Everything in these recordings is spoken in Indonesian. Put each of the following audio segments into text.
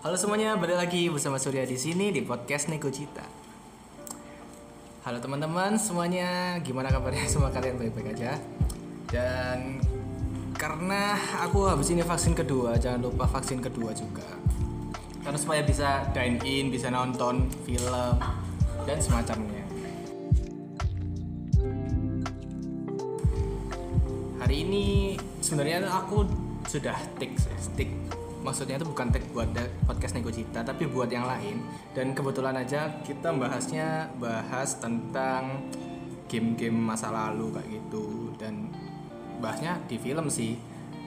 Halo semuanya, balik lagi bersama Surya di sini di podcast Neko Cita. Halo teman-teman semuanya, gimana kabarnya? Semua kalian baik-baik aja. Dan karena aku habis ini vaksin kedua, jangan lupa vaksin kedua juga. Karena supaya bisa dine in, bisa nonton film dan semacamnya. Hari ini sebenarnya aku sudah take stick maksudnya itu bukan tag buat podcast Nego Cita tapi buat yang lain. Dan kebetulan aja kita bahasnya bahas tentang game-game masa lalu kayak gitu. Dan bahasnya di film sih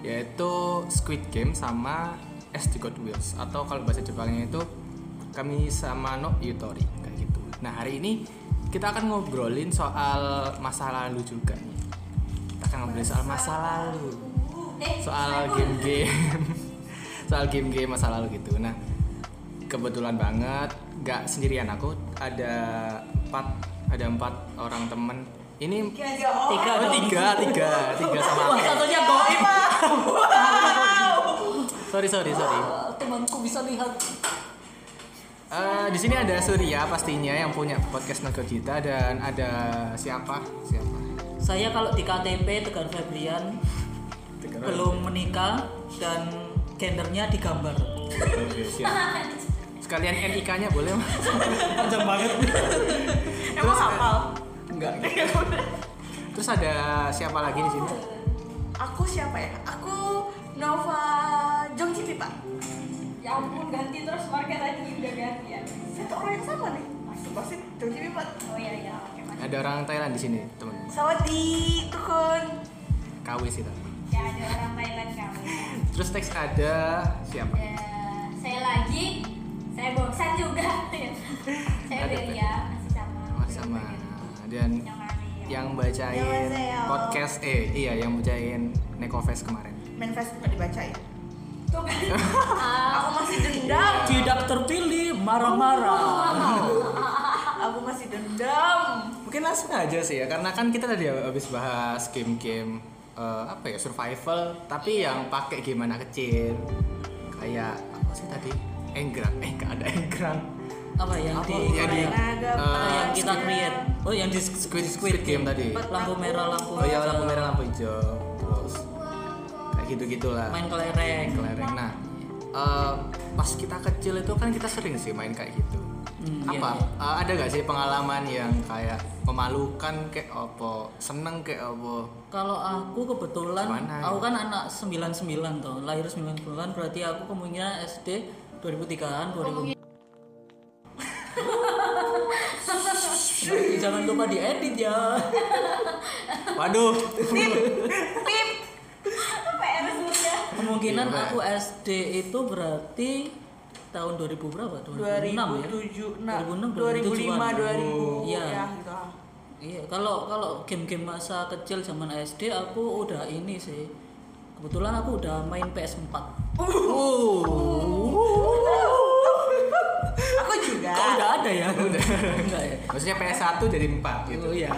yaitu Squid Game sama SD God Wheels atau kalau bahasa Jepangnya itu kami sama no Yutori kayak gitu. Nah hari ini kita akan ngobrolin soal masa lalu juga nih. Kita akan ngobrolin soal masa lalu. Soal game-game soal game-game masa lalu gitu. Nah kebetulan banget nggak sendirian. Aku ada empat ada empat orang temen. Ini Tiga oh, tiga tiga tiga sama Wah, aku. satunya goib. sorry sorry sorry. Temanku bisa lihat. Eh, di sini ada Surya pastinya yang punya podcast Naga Cita dan ada siapa? Siapa? Saya kalau di KTP Tegar Febrian. Belum menikah dan gendernya digambar. Oke, sekalian NIK-nya boleh mas Panjang banget. Emang hafal? enggak terus ada siapa lagi di sini Aku siapa ya? Aku Nova Jongcipi Pak. Ya ampun ganti terus market tadi udah ganti ya. Satu orang yang sama nih. Masuk pasti Jongcipi Pak. Oh iya iya oke ada orang Thailand di sini teman Sawadi tukun. KW sih tadi Ya ada orang Thailand kamu. terus teks ada siapa Ya, saya lagi saya bosan juga. saya Ada, Belia masih sama. Mas sama dan Yang bacain Annyeonghaseyo. podcast eh iya yang bacain Nekofest kemarin Manifest nggak dibacain. Tuh kan. Aku masih dendam. Tidak terpilih marah-marah. Aku masih dendam. mungkin langsung aja sih ya karena kan kita tadi habis bahas game-game eh, apa ya survival tapi yang pakai game anak kecil. Kayak apa sih tadi? Enggrang eh nggak ada enggrang Apa yang Apa? di yang di Oh, yang kita create? Oh, yang di Squid Squid Game tadi. Lampu merah, lampu oh ya lampu merah lampu hijau. Terus kayak gitu gitulah Main kelereng. kelereng. Nah eh, pas kita kecil itu kan kita sering sih main kayak gitu Hmm, iya, apa iya. eh, ada gak sih pengalaman yang kayak memalukan kayak apa seneng kayak apa Kalau aku kebetulan, Mana ya? aku kan anak 99 toh, lahir 99 berarti aku kemungkinan SD 2003-an, 2000 Jangan lupa diedit ya. waduh surya. Kemungkinan Iya, aku SD itu berarti tahun 2000 berapa? 2006 ya? 2007, nah, 2006, 2005, 2000. 2000. Iya. Ya, gitu. Iya, kalau kalau game-game masa kecil zaman SD aku udah ini sih. Kebetulan aku udah main PS4. Aku juga. Kok udah ada ya? Udah. Enggak ya? maksudnya PS1 jadi 4 gitu Oh iya,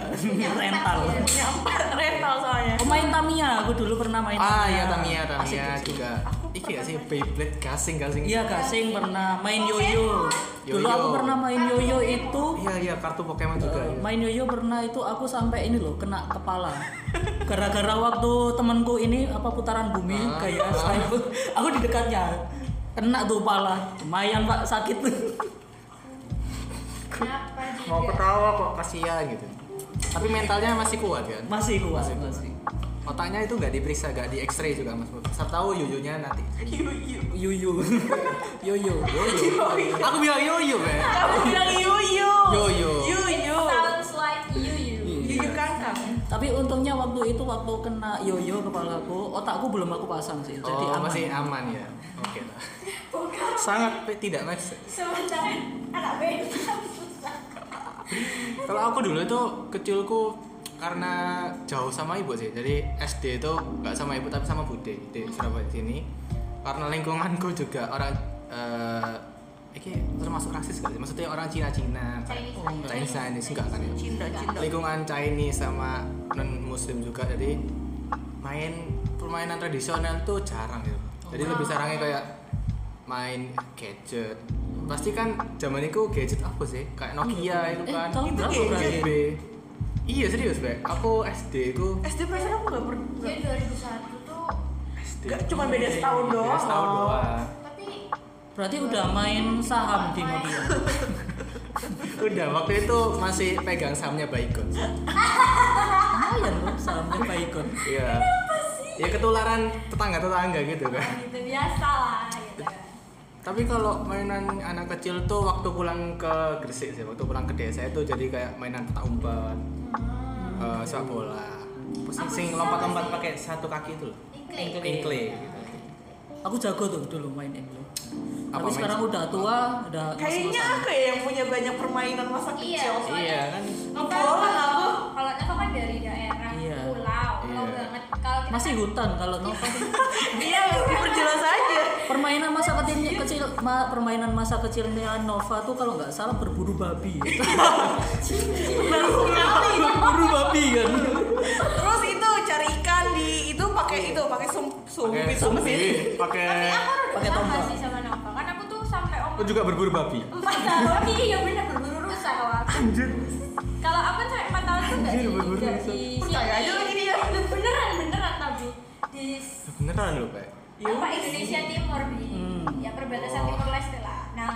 rental. Punya empat rental soalnya. Pemain Tamiya, aku dulu pernah main ah Tamiya. iya Tamiya Tamiya juga iki gak sih Beyblade gasing gasing? Iya, gasing pernah main yoyo. Dulu aku pernah main yoyo itu. Iya iya kartu Pokemon juga ya. main yoyo pernah itu aku sampai ini loh kena kepala. Gara-gara waktu temanku ini apa putaran bumi Ah. kayak saya aku di dekatnya. Kena tuh kepala. Lumayan pak sakit. Kenapa mau ketawa kok kasihan gitu. Tapi mentalnya masih kuat kan? Masih kuat Masih kuat. masih otaknya itu nggak diperiksa nggak di X-ray juga mas saya tahu yuyunya nanti Yu yu. yoyo yoyo yoyo aku bilang yoyo kan Kamu bilang yu yu. Yoyo. Yu yu. Sounds like you you. Yu yu kangkang. tapi untungnya waktu itu waktu kena yoyo kepalaku otakku belum aku pasang sih jadi oh, aman masih aman ya oke lah Bukan. sangat tidak mas Sebentar anak beda. kalau aku dulu itu kecilku karena jauh sama ibu sih jadi SD itu nggak sama ibu tapi sama bude di Surabaya sini karena lingkunganku juga orang eh ini termasuk rasis gak sih? Maksudnya orang Cina-Cina Chinese. Oh, enggak. Chinese Chinese enggak kan ya? Lingkungan Chinese sama non muslim juga jadi main permainan tradisional tuh jarang gitu jadi lebih sarangnya kayak main gadget pasti kan zaman itu gadget apa sih kayak Nokia itu Eh, kan tahun Itu gadget. Iya serius Bek aku SD ku SD perasaan aku nggak pernah Jadi 2001 tuh SD Nggak, cuma beda setahun Beda doang. setahun doang tapi Berarti udah main saham di Nokia. udah waktu itu masih pegang sahamnya Baikon Lumayan loh sahamnya Baikon. iya ya ketularan tetangga-tetangga gitu kan gitu biasa lah gitu kan. Tapi kalau mainan anak kecil tuh waktu pulang ke Gresik sih, waktu pulang ke desa itu jadi kayak mainan petak umpet, eh, sepak bola, sing, Aku sing lompat-lompat pakai satu kaki itu loh, gitu. Aku jago tuh dulu main. Apa Tapi main sekarang udah tua, udah Kayaknya aku ya yang punya banyak permainan masa Iya. kecil. Iya kan, Nova Bola kalau aku. kalau Nova kan dari daerah Iya. pulau, pulau Iya. banget. Kalau kita masih kan- hutan kalau Nova tuh. Iya, diperjelas aja. Permainan masa kecilnya kecil ma- permainan masa kecilnya Nova tuh kalau nggak salah berburu babi berburu babi kan Terus itu cari ikan di itu pakai itu pakai sum sumpit sumpit. pakai, Tapi aku udah Pakai sama tombak. sih sama Nova. Kan aku tuh sampai aku umur juga berburu babi. empat tahun iya bener berburu rusa. Anjir, Kalau aku kan sampai empat tahun tuh nggak di Percaya aja lagi dia. Beneran beneran tapi di beneran loh pak. Apa Indonesia Timur di Hmm. ya perbatasan Oh. Timur Leste lah. Nah,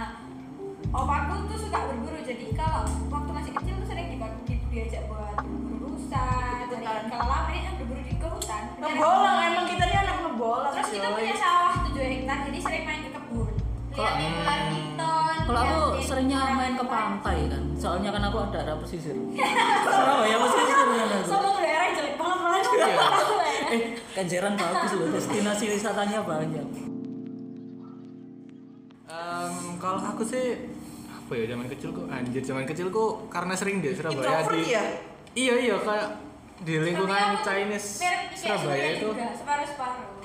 opaku tuh suka berburu jadi kalau waktu masih kecil tuh sering dibawa- di- diajak buat berburu rusa, jadi hutan. kalau lama ini berburu di ke hutan. Ngebolang emang kita ini anak ngebolang. Terus kita punya sawah 7 hektar jadi sering main ke kebun. Hmm. kalau aku seringnya main ke pantai kan soalnya kan aku ada daerah pesisir Surabaya pesisir kan aku Sombong daerah yang jelek banget malah. Iya. eh Kenjeran bagus loh destinasi wisatanya banyak Em, kalau aku sih apa ya zaman kecilku anjir zaman kecilku karena sering di Surabaya di ya? iya iya kayak di lingkungan Chinese Surabaya itu separuh-separuh.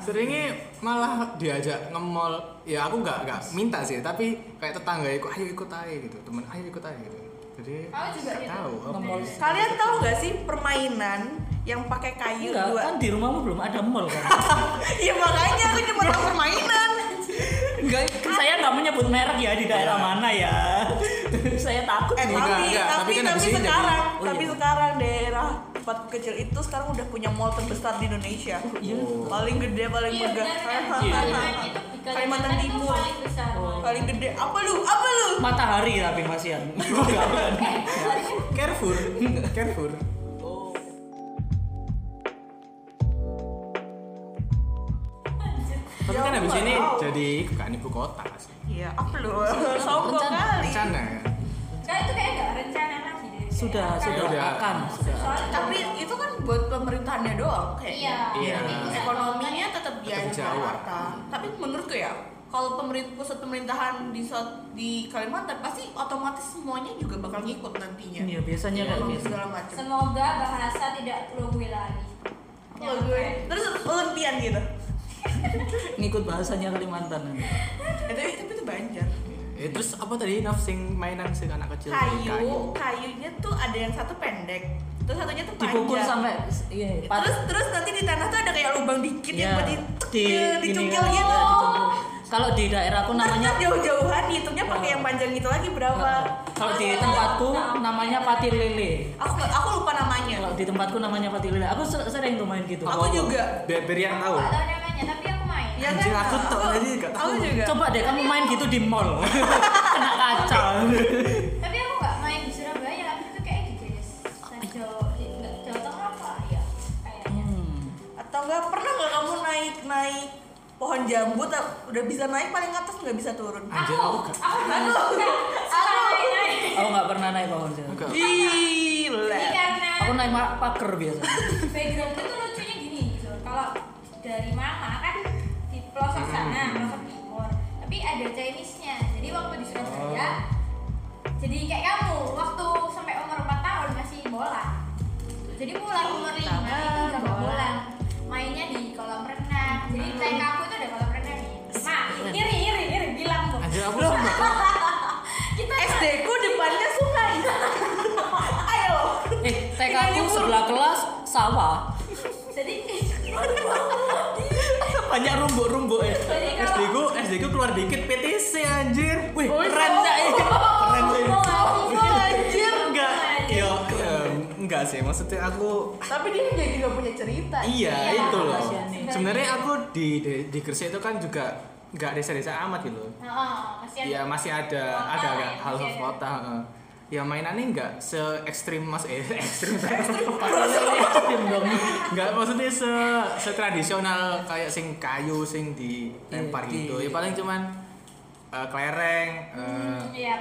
seringnya malah diajak nge-mall ya aku nggak nggak minta sih tapi kayak tetangga ikut ayo ikut aja gitu temen ayo ikut aja gitu jadi Aku juga nggak gitu. tahu apa Nge-mall. Kalian tahu gak sih permainan yang pakai kayu enggak dua? kan di rumahmu belum ada mall kan Iya makanya aku cuma tahu permainan. enggak kan saya nggak menyebut merek ya di daerah mana ya saya takut Eh nih. Enggak, tapi enggak, tapi tapi kan tapi sekarang jadi- Oh, tapi iya. sekarang daerah tempatku kecil itu sekarang udah punya mall terbesar di Indonesia. Iya. Paling gede, paling Iya megah. Iya. Kalimantan Timur. paling besar. Oh. Paling gede. Apa lu? Apa lu? matahari tapi Enggak, kan. Carrefour Carrefour tapi kan Ya, habis aku ini jadi kan ibu kota sih Iya, apa lu? Sombong kali. rencana kan Enggak itu kayak enggak rencana lagi deh. sudah sudah Udah. akan sudah Soalnya Tapi itu kan buat pemerintahannya doang kayak. Iya. Iya. Pusat Ekonominya tetap di. Jakarta. Tapi menurutku ya, kalau pemerintah pusat pemerintahan di di Kalimantan pasti otomatis semuanya juga bakal ngikut nantinya. Iya, biasanya gitu. segala macam. Semoga bahasa tidak perlu gue lagi. Kalau gue terus Olimpian gitu. ngikut bahasanya Kalimantan nanti. Eh, tapi, Banjar. Eh, terus apa tadi Naf sing mainan sing anak kecil Kayu, kayunya tuh ada yang satu pendek, terus satunya tuh panjang. dipukul sampai iya pat- Terus terus nanti di tanah tuh ada kayak lubang dikit Iya, yang buat di di, dicungkil gini, gitu. ya, dicungkil. Kalau di daerahku namanya Namanya jauh-jauhan hitungnya pakai yang panjang itu lagi berapa? kalau di tempatku namanya pati lele. Aku aku lupa namanya. Kalau di tempatku namanya pati lele. Aku se- sering tuh main gitu. Aku juga. biar biar yang tahu Ya Anjir, kan? aku tahu aja nggak tahu. Aku juga. Coba deh kamu main gitu di mall. Kena kaca. Tapi aku nggak main di Surabaya, tapi itu kayak di Jenis. Jawa, nggak Jawa Tengah apa ya? Hmm. Atau enggak pernah nggak kamu naik naik pohon jambu tak udah bisa naik paling atas nggak bisa turun. Anjir, aku, aku aku naik. Aku nggak pernah naik pohon. Enggak. Gila. Aku naik paker biasa. background itu lucunya gini gitu. Kalau dari mama kan pelosok sana, pelosok timur. Tapi ada Chinese-nya. Jadi waktu di Surabaya, jadi kayak kamu waktu sampai umur 4 tahun masih bola. Jadi mulai umur 5 itu udah nggak bola. Mainnya di kolam renang. Jadi TK aku itu ada kolam renang nih. Ma, iri iri iri bilang tuh. Anjir aku Kita SD ku depannya sungai. Ayo. Eh, TK ku sebelah kelas sawah. jadi banyak ya. Jadi kalau- SD ku SD ku keluar dikit PTC anjir. Wih, Oh, keren oh. Cak. Keren sih. Oh, oh, anjir. Enggak. Yo, em, enggak sih. Maksudnya aku Tapi dia jadi gak punya cerita. iya, Iya, itu loh. Sebenarnya aku di di, di Gresik itu kan juga enggak desa-desa amat gitu. loh. Nah, kasihan. Ya masih ada ada lah agak ya, hal masih ada. kota. Ya mainannya enggak se ekstrim mas eh ekstrim Tim dong. Enggak maksudnya se setradisional kayak sing kayu sing dilempar Iya, gitu. di- Ya paling cuman eh, kelereng, eh, Hmm, Iya,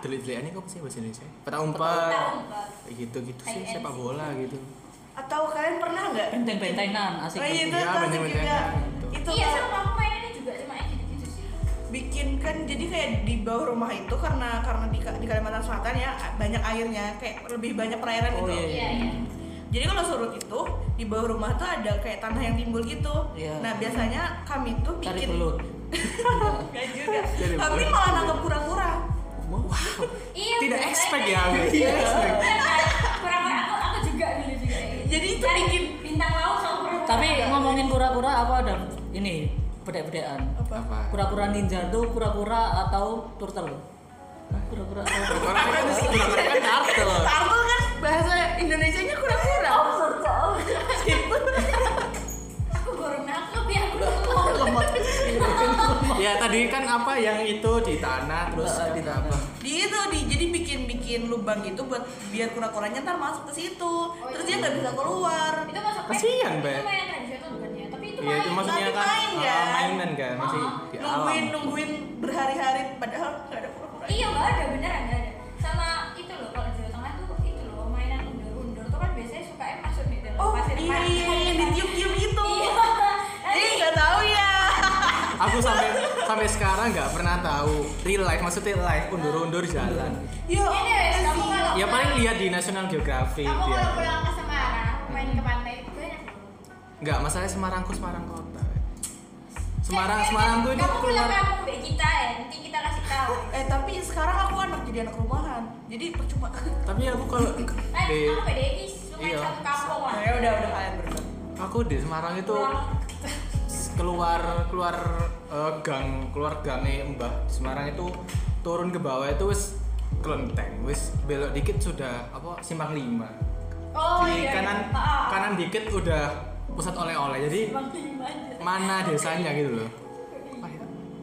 delik-delikan ini kok sih bahasa Indonesia? Peta Kita umpet. Kayak gitu-gitu sih sepak bola gitu. Atau kalian pernah nggak? Benteng-bentengan asik. Oh iya itu Iya, itu asik benteng-bentengan gitu. Itu Iya, sama bikin kan jadi kayak di bawah rumah itu karena karena di, di Kalimantan Selatan ya banyak airnya kayak lebih banyak perairan Oh, gitu. iya, Iya, iya. Jadi kalau surut itu di bawah rumah tuh ada kayak tanah yang timbul gitu. Iya. Nah biasanya kami tuh Cari bikin belut. Nggak juga. Cari Kami belut. malah nangkep kura-kura. Iya, Tidak expect ya, expect. Kurang-kurang aku aku juga dulu juga. Jadi itu Cari bikin bintang laut sama kurang Tapi ngomongin kura-kura apa ada ini bedek-bedekan. Apa? Kura-kura ninja tuh kura-kura atau turtle? Kura-kura atau Orang kan orang kan turtle. Turtle kan bahasa Indonesianya kura-kura. Oh, aku baru nangkep ya aku lemot. Ya tadi kan apa yang itu di tanah terus Ah, di tanah. apa? Di itu di jadi bikin bikin lubang gitu buat biar kura-kuranya ntar masuk ke situ. Terus dia nggak bisa keluar. itu masuk Kasihan, Be. Iya itu maksudnya Tapi kan main, uh, kan? mainan kan masih Oh, di nungguin alam. nungguin berhari-hari padahal nggak ada kura-kura. iya nggak ada beneran nggak ada sama itu loh kalau di Jawa Tengah tuh itu loh mainan undur-undur tuh kan biasanya suka masuk di dalam Oh pasir iya pasir. iya yang ditiup-tiup itu. iya Eh nggak tahu ya. Aku sampai sampai sekarang nggak pernah tahu real life maksudnya live undur-undur jalan. Ini wes kamu kalau Ya paling lihat di National Geographic kamu kalau pulang ke Semarang main ke pantai Enggak, masalahnya Semarangku Semarang kota. Semarang Eh, eh, Semarangku itu kamu pulang keluar kampung deh kita ya nanti kita kasih tahu Eh tapi sekarang aku anak jadi anak rumahan. Jadi percuma. tapi aku kalau eh kamu PDI lumayan Iya. satu kampung lah ya udah udah kalian berdua. aku di Semarang itu keluar keluar eh, gang keluar gangnya Mbah Semarang itu turun ke bawah itu wis kelenteng wis belok dikit sudah apa simpang lima oh di iya kanan iya. Ah, ah. kanan dikit udah pusat oleh-oleh. Jadi mana desanya gitu loh. Wah,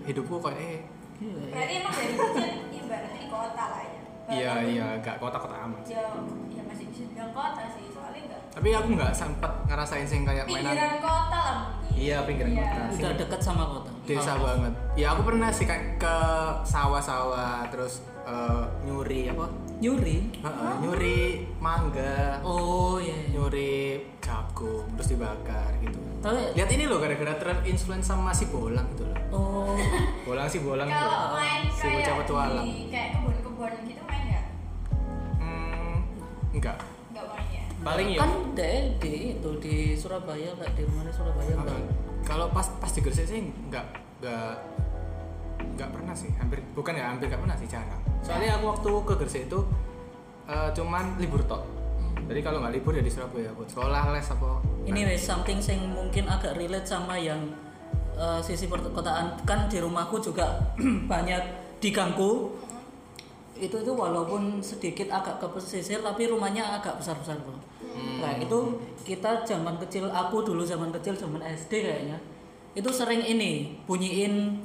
hidupku kayak eh berarti emang dari kecil ibaratnya di kota lah ya? Iya iya gak kota-kota amat ya, ya masih bisa bilang kota sih soalnya enggak tapi aku nggak sempat ngerasain sing kayak pinggiran mainan kota lah mungkin. Iya, pinggiran Iya. kota. Udah dekat sama kota. desa Oh. banget. Ya aku pernah sih kayak ke sawah-sawah terus eh, nyuri apa Nyuri. Heeh, nyuri mangga. Oh iya. iya. nyuri jagung terus dibakar gitu. Tapi lihat ini loh gara-gara terinfluence sama si bolang gitu loh. Oh. Bolang si bolang gitu kalau main si bocah kayak petualang kayak kebun-kebun gitu main nggak? Hmm, enggak. Nggak main ya? Paling ya. Kan deh di itu di Surabaya kayak di rumahnya Surabaya enggak. kalau pas pas di Gresik sih enggak enggak enggak pernah sih hampir bukan ya hampir enggak pernah sih jarang soalnya aku waktu ke Gresik itu eh, cuman libur tok jadi kalau nggak libur ya di Surabaya buat sekolah les apa Ini wes something sing mungkin agak relate sama yang eh, sisi perkotaan kan di rumahku juga banyak diganggu. Itu itu walaupun sedikit agak ke pesisir tapi rumahnya agak besar-besar, Bro. Nah, itu kita zaman kecil aku dulu zaman kecil zaman SD kayaknya. Itu sering ini bunyiin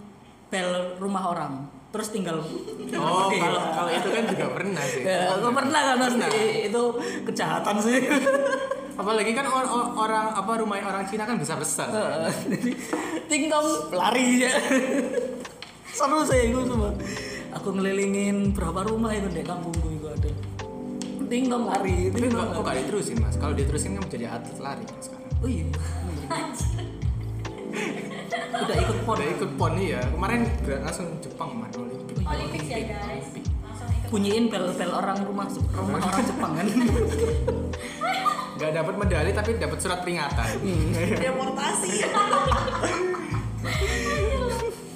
bel rumah orang. Terus tinggal oh Oke. kalau kalau itu kan juga pernah sih Ya, aku pernah kan Mas? itu kejahatan sih. apalagi kan or- or- orang apa rumah orang Cina kan besar besar Jadi tinggal lari ya. Seru sih itu semua. Aku ngelilingin berapa rumah itu di kampungku itu ada. Tinggal lari, tapi tinggal kok gak diterusin mas kalau diterusin kan menjadi atlet lari sekarang Oh iya. Udah ikut pon. udah ikut pon ya kemarin gak langsung Jepang man. Olimpik. Olympics ya guys Bunyiin bel-bel orang rumah rumah orang Jepang kan. nggak dapat medali tapi dapat surat peringatan. Deportasi.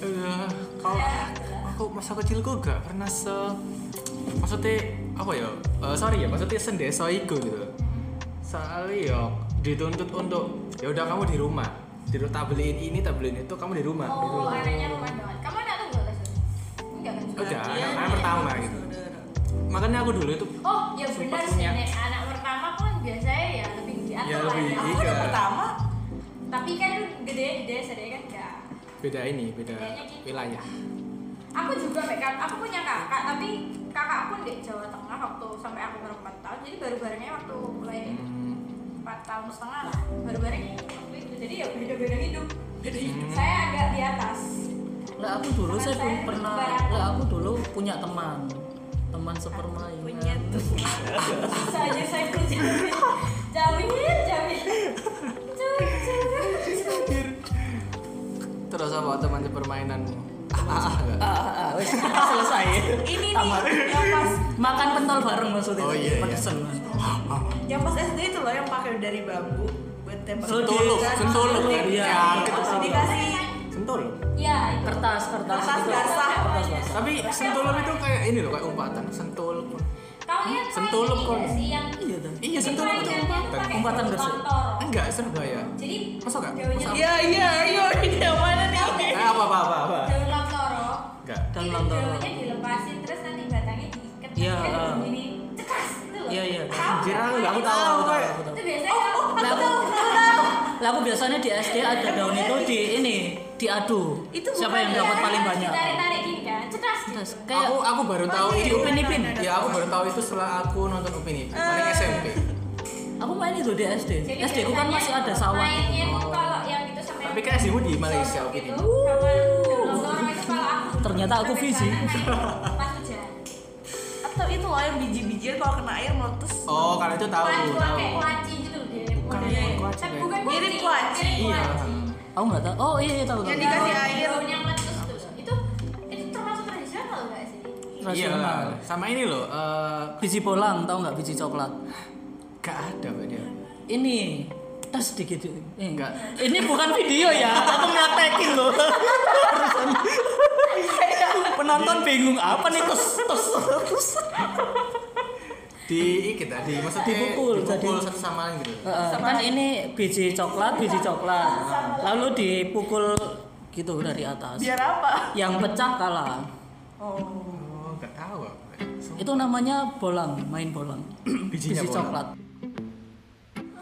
Eh, kalau aku masa kecilku gak pernah se maksudnya apa ya? Eh, sorry ya maksudnya sendeso iku gitu. Soalnya ya dituntut untuk ya udah kamu di rumah di tak beliin ini tak beliin itu kamu di rumah di Oh, rumah anaknya rumah banget. Kamu anak tunggal kan? Enggak kan? Oh, jangan. Iya, anak iya, pertama iya, gitu. makanya aku dulu itu Oh, ya benar sih. Anak pertama pun biasanya ya lebih diatur Ya, lebih- ya. Aku Iya. anak pertama. Tapi kan gede gede sedih kan enggak. beda ini beda gitu. wilayah Aku juga kan aku punya kakak, tapi kakak aku di Jawa Tengah waktu sampai aku baru 4 tahun. Jadi baru barengnya waktu mulai Hmm. 4 tahun setengah lah. Baru barengnya waktu itu. Jadi ya beda-beda hidup. Hmm. Saya agak di atas. Lah aku dulu saya saya pun pernah lah aku dulu punya teman teman sepermainan Punya tuh. Saya saya punya jamin, jamin. Terus apa teman permainanmu ah, ah, ah, enggak. ah, ah, ah, selesai Ini nih Tamat. yang pas makan pentol bareng maksudnya Oh, iya, iya. Pedesan. yang pas SD itu loh yang pakai dari bambu buat tembak. Oh, Sentuluk, di- sentuluk Iya, kan? iya. Ya, dikasih sentul Ya, kertas kertas Kertas basah. kertas basah tapi sentuluk itu kayak ini loh kayak umpatan sentul Sentuluk ini kok. nggak sih yang iya iya sentuluk itu umpatan Umpatan nggak sih? Toro. enggak Surabaya Jadi daunnya Masa? Iya iya iya ini yang mana nih? apa apa apa apa daun lantoro. enggak Dan itu lantoro. daunnya dilepasin terus nanti batangnya diikat. Iya, Kan Iya, iya. Tahu. Anjir, nggak? aku aku tahu aku tahu. aku Itu tahu biasanya Oh, lah aku lah aku biasanya di SD ada daun itu di ini diadu Itu siapa yang ya? dapat paling banyak? Tarik-tarik gini kan, cekas gitu. Terus kayak aku aku baru tahu iya, itu. Upin Ipin. ya aku baru tahu itu setelah aku nonton Upin Ipin paling Ah. SMP aku main itu di SD Jadi SD ku kan masih ada sawah. Mainnya itu kalau yang itu sama Tapi kan SD-mu di Malaysia, sosok Upin itu, Ipin. sama daun lantoro itu kalau aku Ternyata aku sampai Atau itu loh yang biji-bijian kalau kena air meletus. oh kalau itu tahu tahu kayak kuaci gitu loh dia. Bukan, bukan kuaci, Tapi kayak- bukan Mirip kuaci. Iya. aku nggak tahu oh iya iya tahu Yang dikasih air. yang meletus tuh. Itu itu termasuk tradisional nggak sih? iya rasional lah sama ini loh eh biji bolang tahu nggak biji coklat gak ada dia ini tes sedikit eh, Enggak. ini bukan video ya aku praktekin loh. penonton bingung apa nih? Tus tus tus di kita di maksudnya Dipukul, dipukul jadi- satu sama lain gitu. Eh, kan ini biji coklat biji coklat. Lalu dipukul gitu dari atas. Biar apa? yang pecah kalah. Oh. oh nggak tahu aku. itu namanya bolang main bolang. Bijinya biji bolang. coklat.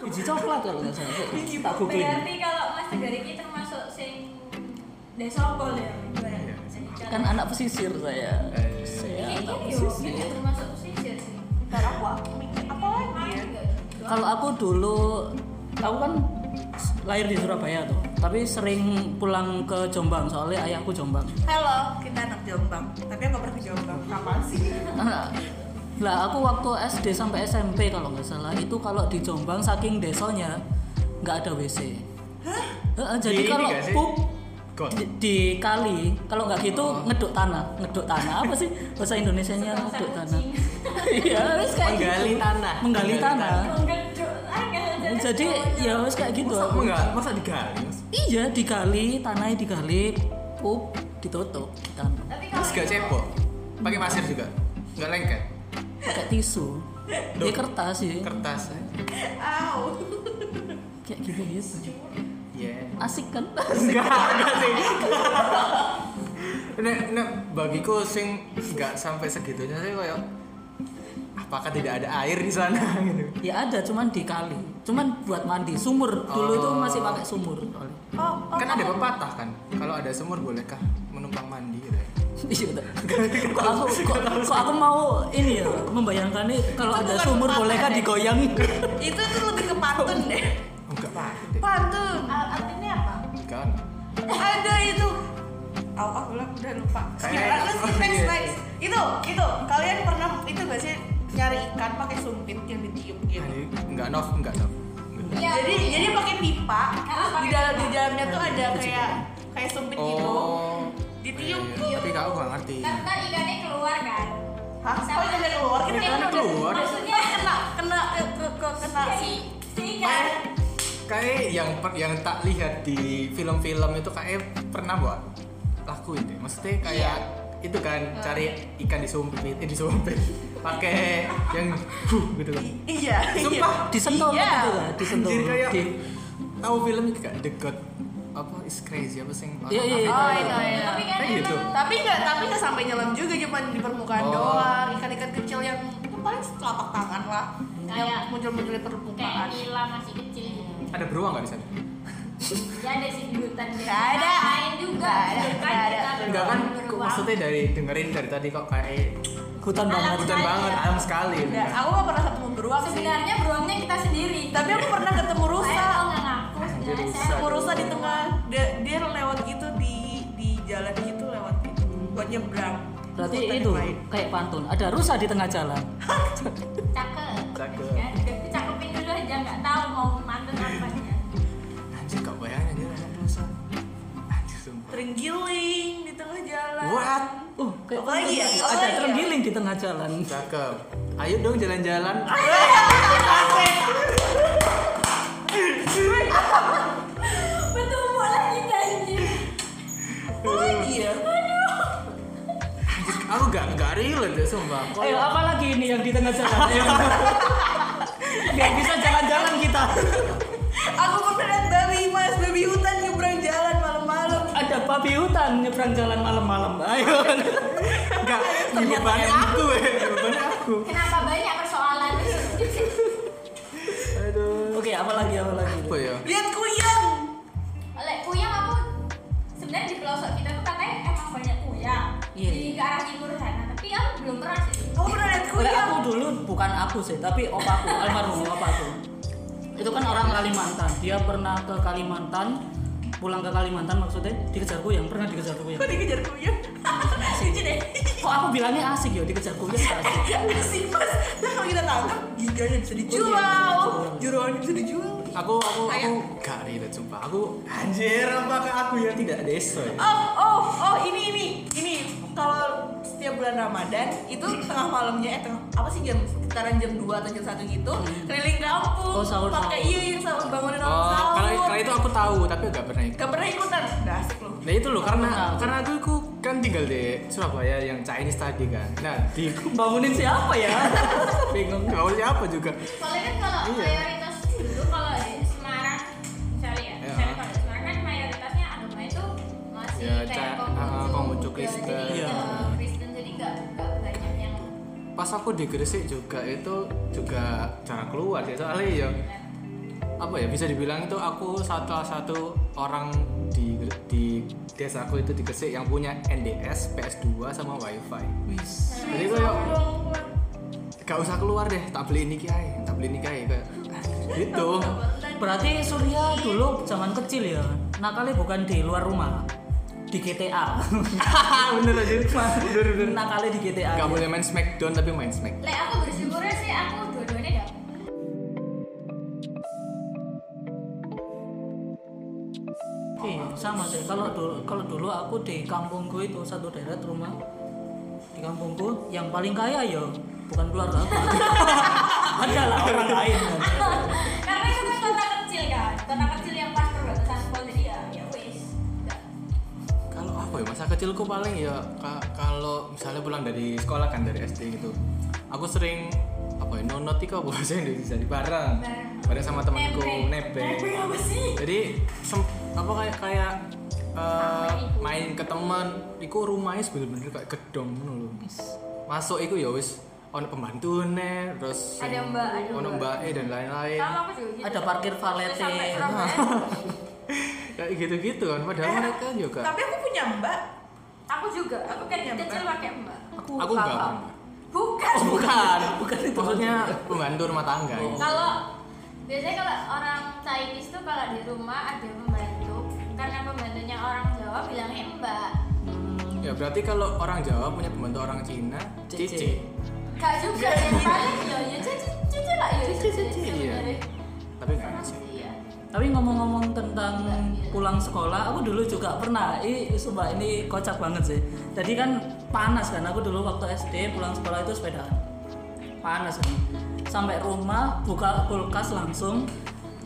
Biji coklat kalau nggak salah. Tak Berarti kalau Mas ini termasuk sing desopol ya. Iya. kan anak pesisir saya Eh, saya Ini anak pesisir yo termasuk pesisir sih. Ntar aku mikir apa lagi ya? Nggak? kalau aku dulu aku kan lahir di Surabaya tuh tapi sering pulang ke Jombang soalnya ayahku Jombang Halo, kita anak Jombang. Tapi aku nggak pernah ke Jombang. Kapan sih? Nah, lah aku waktu SD sampai SMP kalau nggak salah itu kalau di Jombang saking desonya nggak ada WC. Heeh, jadi kalau pup Got. di, di kali kalau nggak gitu Oh. ngeduk tanah. Ngeduk tanah. Apa sih? Bahasa Indonesianya Sebangsa ngeduk tanah. Iya Menggali gitu. tanah. menggali tanah. ah, nggak jadi ya wes kayak gitu. Masa enggak? Masa digali? Mas? iya digali. Tanahnya digali. Pup ditutup. Tanah Tapi terus kalau gak cebok? Pakai pasir juga? Nggak lengket? Pakai tisu. Ya kertas sih. Kertas Au. kayak gitu gitu. Iya. Asik kan Enggak, enggak sih. Nek, nek bagiku sing enggak sampai segitunya sih kayak apakah tidak ada air di sana gitu. ya ada cuman di kali cuman buat mandi sumur dulu itu Oh. masih pakai sumur. Oh, oh, Kan ada kamu- pepatah kan, kalau ada sumur bolehkah menumpang mandi gitu ya? Iya, kok aku kok, kok aku mau ini ya membayangkan nih kalau ada sumur bolehkah digoyang Itu tuh lebih ke pantun deh. Enggak deh. Pantun. Al- artinya Kan. Ada itu. Aku udah udah lupa. Kayak- oh, skip next iya. next. Itu, itu. Kalian pernah itu gak sih nyari ikan pakai sumpit yang ditiup gitu? Enggak nov, enggak nov. Iya. Jadi jadi pakai pipa. Di dalam di dalamnya tuh ada kayak kayak sumpit gitu. Oh. Ditiup. Iya, Tapi kau enggak ngerti. Kan ntar ikannya keluar kan. Hah? Oh, ikannya keluar. Kita Ikannya kan keluar. Maksudnya kena kena ke, ke, ke kena si si si ikan. Kayak yang yang tak lihat di film-film itu kayak pernah buat lakuin deh. Maksudnya kayak itu kan cari ikan disumpit, eh, disumpit pakai yang huh, gitu kan. Iya. Sumpah, disentuh Iya. gitu lah disentuh Jadi kayak di tahu film itu The God apa is crazy apa sih Iya, iya, iya. Oh, itu ya. tapi kan Kayak gitu. Tapi nggak, tapi nggak sampai nyelam juga, cuma di permukaan Oh. doang. Ikan-ikan kecil yang itu paling telapak tangan lah, Kayak- yang muncul-muncul di kayak permukaan. nila masih kecil ada beruang nggak di sana ya ada sih di hutan. Nggak ada. main juga ada, nggak ada. kita enggak kan maksudnya dari dengerin dari tadi kok kayak hutan Alam banget hutan banget ya. alam sekali kan. aku nggak pernah ketemu beruang sih. sebenarnya beruangnya kita sendiri Tapi aku pernah ketemu rusa. saya kok nggak ngaku Ketemu rusa di tengah. Dia, dia lewat gitu di di jalan gitu lewat gitu buat nyebrang. berarti Hutan itu lain. kayak pantun ada rusa di tengah jalan cakep Cakep. Terenggiling di tengah jalan. What? oh kayak Apa lagi ya? Ada ya? terenggiling di tengah jalan cakep ayo dong jalan-jalan betul lagi anjir Apa lagi ya? aku gak gak relate ya sumpah kok ayo apa lagi ini yang di tengah jalan biar bisa jalan-jalan kita Aku pernah babi mas, babi hutan babi hutan nyebrang jalan malam-malam ayo Enggak, ini beban aku ya, beban aku. kenapa banyak persoalan Aduh. oke apa lagi apa lagi Apa ya? Lihat kuyang. oleh kuyang aku sebenarnya di pelosok kita tuh katanya emang banyak kuyang Iya. di ke arah timur sana tapi aku belum pernah sih Kamu pernah lihat kuyang? aku dulu bukan aku sih, tapi opaku, almarhum opaku. Itu kan orang Kalimantan. Dia pernah ke Kalimantan, pulang ke Kalimantan maksudnya dikejar kuyang, pernah dikejar kuyang. Kok dikejar kuyang? Lucu deh. Kok aku bilangnya asik ya dikejar kuyang asik. Asik mas. Nah kalau kita tangkap, giganya bisa dijual. dijual. Jeroannya bisa dijual. Aku aku aku gak relate sumpah. Aku anjir apakah aku yang tidak desa ya? Oh, oh, oh, ini, ini, ini. Kalau setiap bulan Ramadan itu tengah malamnya, eh tengah, apa sih jam sekitaran jam 2 atau jam 1 gitu, keliling kampung, Oh, sahur-sahur. pakai iya yang sahur bangunin orang Oh, sahur. kalau kalau itu aku tahu tapi gak pernah ikut. Gak pernah ikutan, gak asik loh. Nah itu loh karena Tahu. karena aku, aku kan tinggal di Surabaya yang Chinese tadi kan. Nah di Bangunin siapa ya? Bingung. gaul siapa juga. soalnya kan kalau Iya. mayoritas dulu kalau di Semarang misalnya ya, Ya. misalnya kalau di Semarang kan mayoritasnya agama itu masih Ya, kayak Konghucu, Konghucu ya, Kristen. Pas aku di Gresik juga itu juga jarang keluar sih soalnya ya apa ya bisa dibilang itu aku salah satu orang di di desaku itu di Gresik yang punya NDS, PS2 sama WiFi. Wis. Jadi kayak gak usah keluar deh, tak beli ini kiai, tak beli ini kiai kayak gitu. Berarti Surya dulu zaman kecil ya, nakalnya bukan di luar rumah, di GTA. bener aja, bener bener. nakalnya di GTA. Gak boleh main Smackdown tapi main Smack. Lek aku bersyukurnya sih aku dua-duanya dapet Iya, sama sih. Kalau dulu kalau dulu aku di kampungku itu satu daerah rumah di kampungku yang paling kaya ya bukan keluarga aku. Adalah orang lain. kan. karena itu kan kota kecil kan kota kecil apa ya masa kecilku paling ya ka- kalau misalnya pulang dari sekolah kan dari SD gitu, aku sering apa ya nonot itu apa bahasa Indonesia di bareng Bareng. bareng sama temanku Nebeng. Nebeng apa sih? Jadi sem- apa kayak kayak eh, main ke teman, iku rumahnya bener-bener kayak gedong ngono lho. Masuk iku ya wis ono pembantune, terus Ada mbak, ada ono mbak. mbak dan lain-lain. gitu Ada parkir valete. Kayak gitu-gitu kan padahal Eh, mereka juga Tapi aku punya mbak. aku juga aku kan Iya, kecil Mbak. pakai mbak Aku, aku enggak pernah. bukan Oh, bukan. Bukan itu. Maksudnya pembantu rumah tangga. ya. kalau biasanya kalau orang Chinese tuh kalau di rumah ada pembantu karena pembantunya orang Jawa bilangnya mbak Hmm, Ya berarti kalau orang Jawa punya pembantu orang Cina, Cici. cici. Kak juga yang paling ya ya cici cici lah ya cici Cici, iya. Tapi ngasih. iya Tapi ngomong-ngomong tentang pulang sekolah, aku dulu juga pernah. Ini sumpah ini kocak banget sih. Jadi kan panas kan. Aku dulu waktu SD pulang sekolah itu sepedaan. Panas kan. Sampai rumah buka kulkas langsung.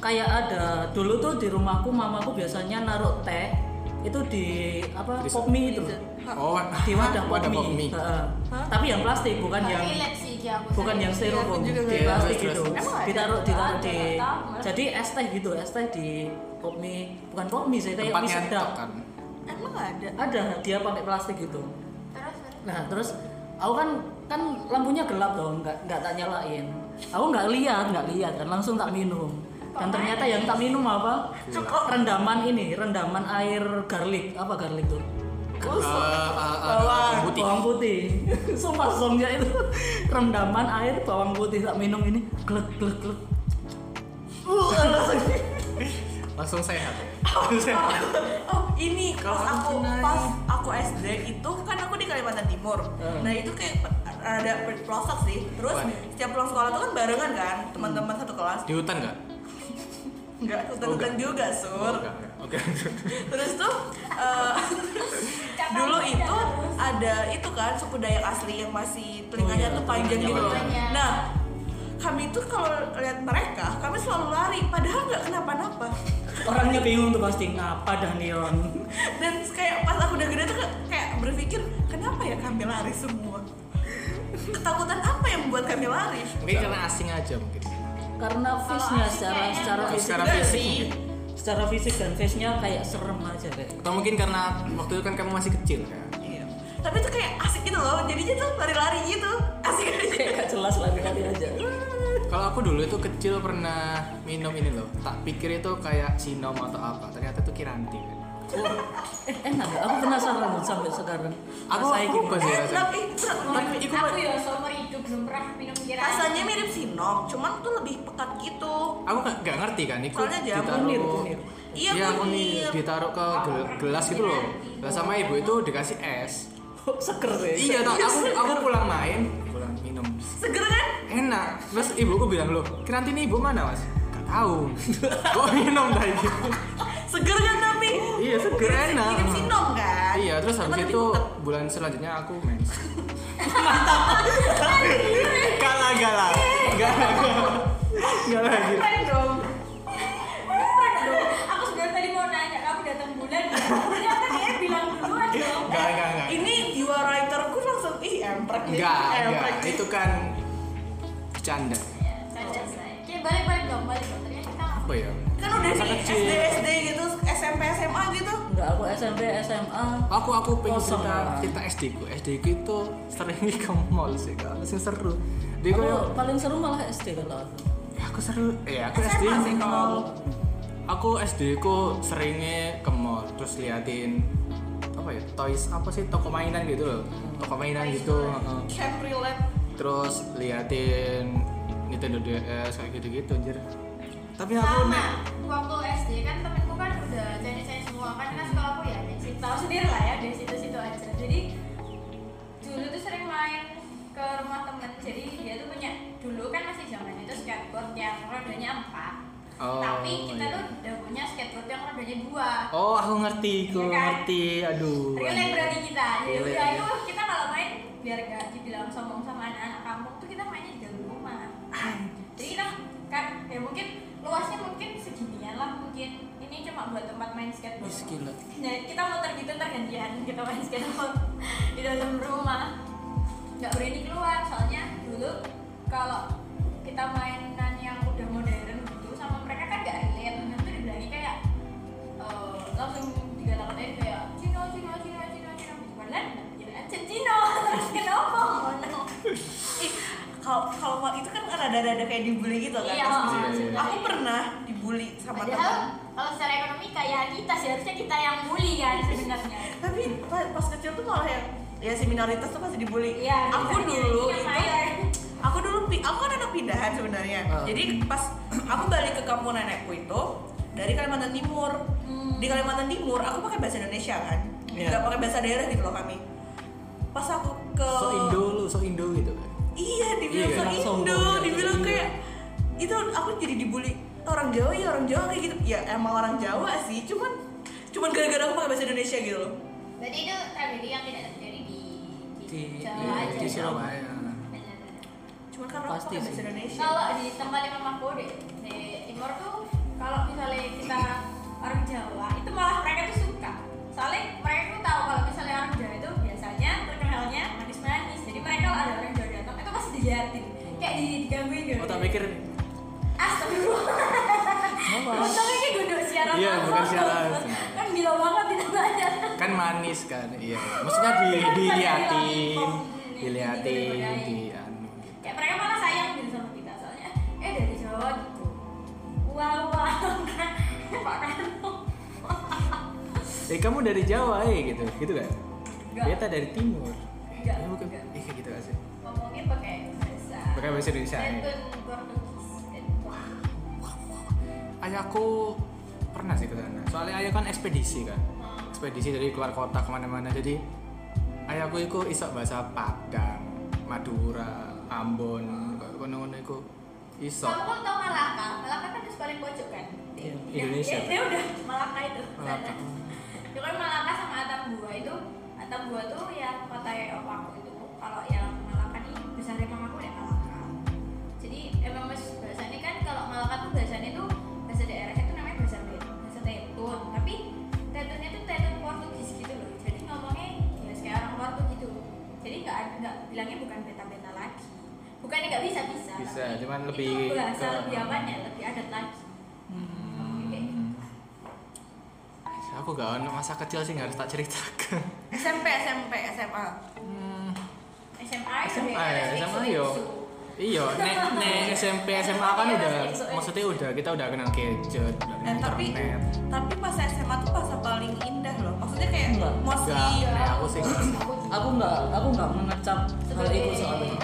Kayak ada dulu tuh di rumahku mamaku biasanya naruh teh itu di apa pop mie itu. Oh, di wadah pop wadah mie. pop mie. Heeh. Tapi yang plastik bukan yang sih aku. bukan sering. yang styrofoam Iya, di nggak plastik gitu. ditaruh ditaruh di jadi es teh gitu es teh di pop mie. Bukan pop mie sih kayak mie sedap. kan? Emang ada? ada dia pakai plastik gitu. Terus nah terus aku kan kan lampunya gelap dong nggak nggak tak nyalain. Aku nggak lihat nggak lihat kan langsung tak minum. Dan ternyata yang tak minum apa? Rendaman ini rendaman air garlic. Apa garlic tuh Eh, Bawang. putih bawang putih sumpah songnya itu rendaman air bawang putih tak minum ini glek glek glek uh, langsung langsung sehat Oh ini Kalau pas aku pas aku SD itu kan aku di Kalimantan Timur. Hmm. Nah itu kayak ada pelosok sih. Terus setiap pulang sekolah tuh kan barengan kan teman-teman satu kelas. di hutan nggak Enggak hutan-hutan juga sur. Enggak, enggak. Oke. Terus tuh eh, dulu itu ada itu kan suku Dayak asli yang masih telinganya Oh, iya, tuh panjang gitu. Nah kami tuh kalau lihat mereka kami selalu lari padahal nggak kenapa-napa. Orangnya bingung tuh pasti ngapa dah nih orang dan kayak pas aku udah gede tuh kayak- berpikir kenapa ya kami lari semua? Ketakutan apa yang membuat kami lari? Mungkin karena asing aja mungkin. Karena asik secara secara fisik secara fisik. Secara fisik dan face-nya kayak serem aja kayak atau mungkin karena waktu itu kan kamu masih kecil kan? Iya. tapi tuh kayak asik gitu loh. Jadinya tuh lari-lari gitu. Asik aja. Kayak gak jelas lari-lari aja. Kalau aku dulu itu kecil pernah minum ini loh. Tak pikir itu kayak sinom atau apa. Ternyata itu kiranti kan eh enak gak? aku penasaran sampai sekarang. Aku gimana? sih enak terus Tapi aku ya seumur hidup belum pernah minum kira. rasanya mirip sinom cuman tuh lebih pekat gitu. Aku nggak nggak ngerti kan itu Soalnya ditaruh Kunir, kunir. Iya, iya kunir. ditaruh ke gel- gelas gitu loh. Lah sama ibu itu dikasih es. Seger deh iya tau aku aku pulang main. Pulang minum. Seger kan? Enak. Terus ibuku bilang loh kiranti ini ibu mana mas? Gak tahu. Kok minum tadi? Seger kan tapi iya seger enak. mirip sinom kan? Iya terus habis itu bulan selanjutnya aku mens kalah galah galah galah lagi. Aku sebenarnya tadi mau nanya kamu datang bulan ya. Ternyata dia bilang duluan dong. enggak enggak enggak. Ini jiwa writerku langsung ih emprek enggak emprek enggak itu kan bercanda. Saja saya. Oke, balik-balik dong, balik dong. Ternyata kita apa ya kan udah Masa nih kecil. SD SD gitu SMP SMA gitu. Enggak, aku SMP, SMA aku aku pengen Kosong cerita lah. cerita SD ku. SD ku itu sering ke mall sih kak. Sing seru. Dia Aku kayak paling seru malah SD kalau aku. Ya aku seru. Ya aku SD SMA sih ke kalau aku SD ku seringnya ke mall terus liatin apa ya toys apa sih toko mainan gitu loh. Toko mainan gitu heeh. Chevrolet. Terus liatin Nintendo DS kayak gitu-gitu anjir tapi aku sama waktu SD kan temenku kan udah Chinese Chinese semua kan kan sekolahku ya situ tahu sendiri lah ya dari situ-situ aja. Jadi dulu tuh sering main ke rumah temen jadi dia tuh punya dulu kan masih zaman itu skateboard yang rodanya empat. Oh, tapi kita iya. tuh udah punya skateboard yang rodanya dua. Oh aku ngerti aku Iya kan? ngerti. Aduh relate berarti kita. Jadi Relate, udah iya. itu kita kalau main biar gak dibilang sombong sama anak-anak kampung mungkin ini cuma buat tempat main skateboard. Gila. nah kita muter gitu tergantian kita main skateboard di dalam rumah. Nggak berani keluar soalnya dulu kalau kita mainan yang udah modern gitu sama mereka kan nggak relate. Nanti dibilangin kayak eh, langsung dikatakan aja kayak Cino Cino Cino Cino Cino. Padahal ya aja Cino terus kenapa ngono kalau kalau itu kan rada-rada kayak dibully gitu kan Iya, oh, iya, iya. aku pernah dibully sama teman padahal kalau secara ekonomi kayak kita sih harusnya kita yang bully kan sebenarnya. Tapi pa- pas kecil tuh malah yang ya si minoritas tuh pasti dibully. Iya, aku dulu itu aku dulu aku kan anak pindahan sebenarnya. Ah. jadi pas aku balik ke kampung nenekku itu dari Kalimantan Timur. Hmm. di Kalimantan Timur aku pakai bahasa Indonesia kan? Iya. nggak pakai bahasa daerah gitu loh kami pas aku ke so Indo lu so Indo gitu. Kan iya dibilang Iya, so? Indo dibilang kayak itu aku jadi dibully orang Jawa ya orang Jawa kayak gitu ya emang orang Jawa sih cuman cuman gara-gara aku pakai bahasa Indonesia gitu loh berarti itu tragedi yang tidak terjadi di di, Di- Jawa iya, aja di Surabaya. Benar-benar. cuman karena aku Pasti pakai bahasa sih. Indonesia kalau di tempat yang mamaku di, di timur tuh kalau misalnya kita orang Jawa itu malah mereka tuh suka soalnya mereka tuh tahu kalau misalnya orang Jawa itu biasanya terkenalnya manis-manis jadi mereka kalau ada orang Jawa datang itu pasti diliatin mikir Astagfirullah. apa? Untungnya kayak gue siaran. Iya, langsung. bukan siaran. Kan gila banget tidak banyak. Kan manis kan iya maksudnya di diliatin diliatin di anu gitu. Kayak mereka malah sayang gitu sama kita soalnya. Eh dari Jawa gitu. Wow wow. Pak Karno. eh kamu dari Jawa eh gitu gitu kan. Beta dari timur Enggak, Eh, bukan enggak. eh kayak gitu gak sih Ngomongin pakai bahasa. Pakai bahasa Indonesia, ya? Ayahku pernah sih ke sana soalnya ayah kan ekspedisi kan. Ekspedisi dari keluar kota ke mana-mana jadi ayahku itu isok bahasa Padang Madura Ambon kono-kono iku isok Kamu tau Malaka? Malaka kan di paling pojok kan? Iya, Indonesia. Ya, dia udah Malaka itu. Malaka. Itu kan Malaka sama Atambua itu Atambua tuh ya kota yang aku itu. Kalau yang Malaka nih besar emang aku ya Malaka. Jadi emang mas bahasanya kan kalau Malaka tuh bahasanya tuh bahasa daerahnya tuh namanya bahasa Bet- bahasa Tetun. Tapi Tetun Portugis gitu loh. Jadi ngomongnya ya kayak orang luar tuh gitu. Jadi nggak nggak bilangnya bukan beta-beta lagi. Bukannya nggak bisa bisa. Bisa, tapi cuman itu lebih bahasa ke- lebih apanya lebih adat lagi. Kayak gitu. aku gak ono masa kecil sih nggak harus tak ceritakan SMP SMP SMA Hmm, SMA SMA ya, SMA yo. Iya, nek nek SMP SMA kan udah maksudnya udah kita udah kenal gadget, udah kenal Eh, tapi internet. tapi pas SMA tuh masa paling indah loh maksudnya kayak Enggak. mostly Enggak, nek aku sih enggak. Aku nggak aku nggak mengecap hal itu soalnya.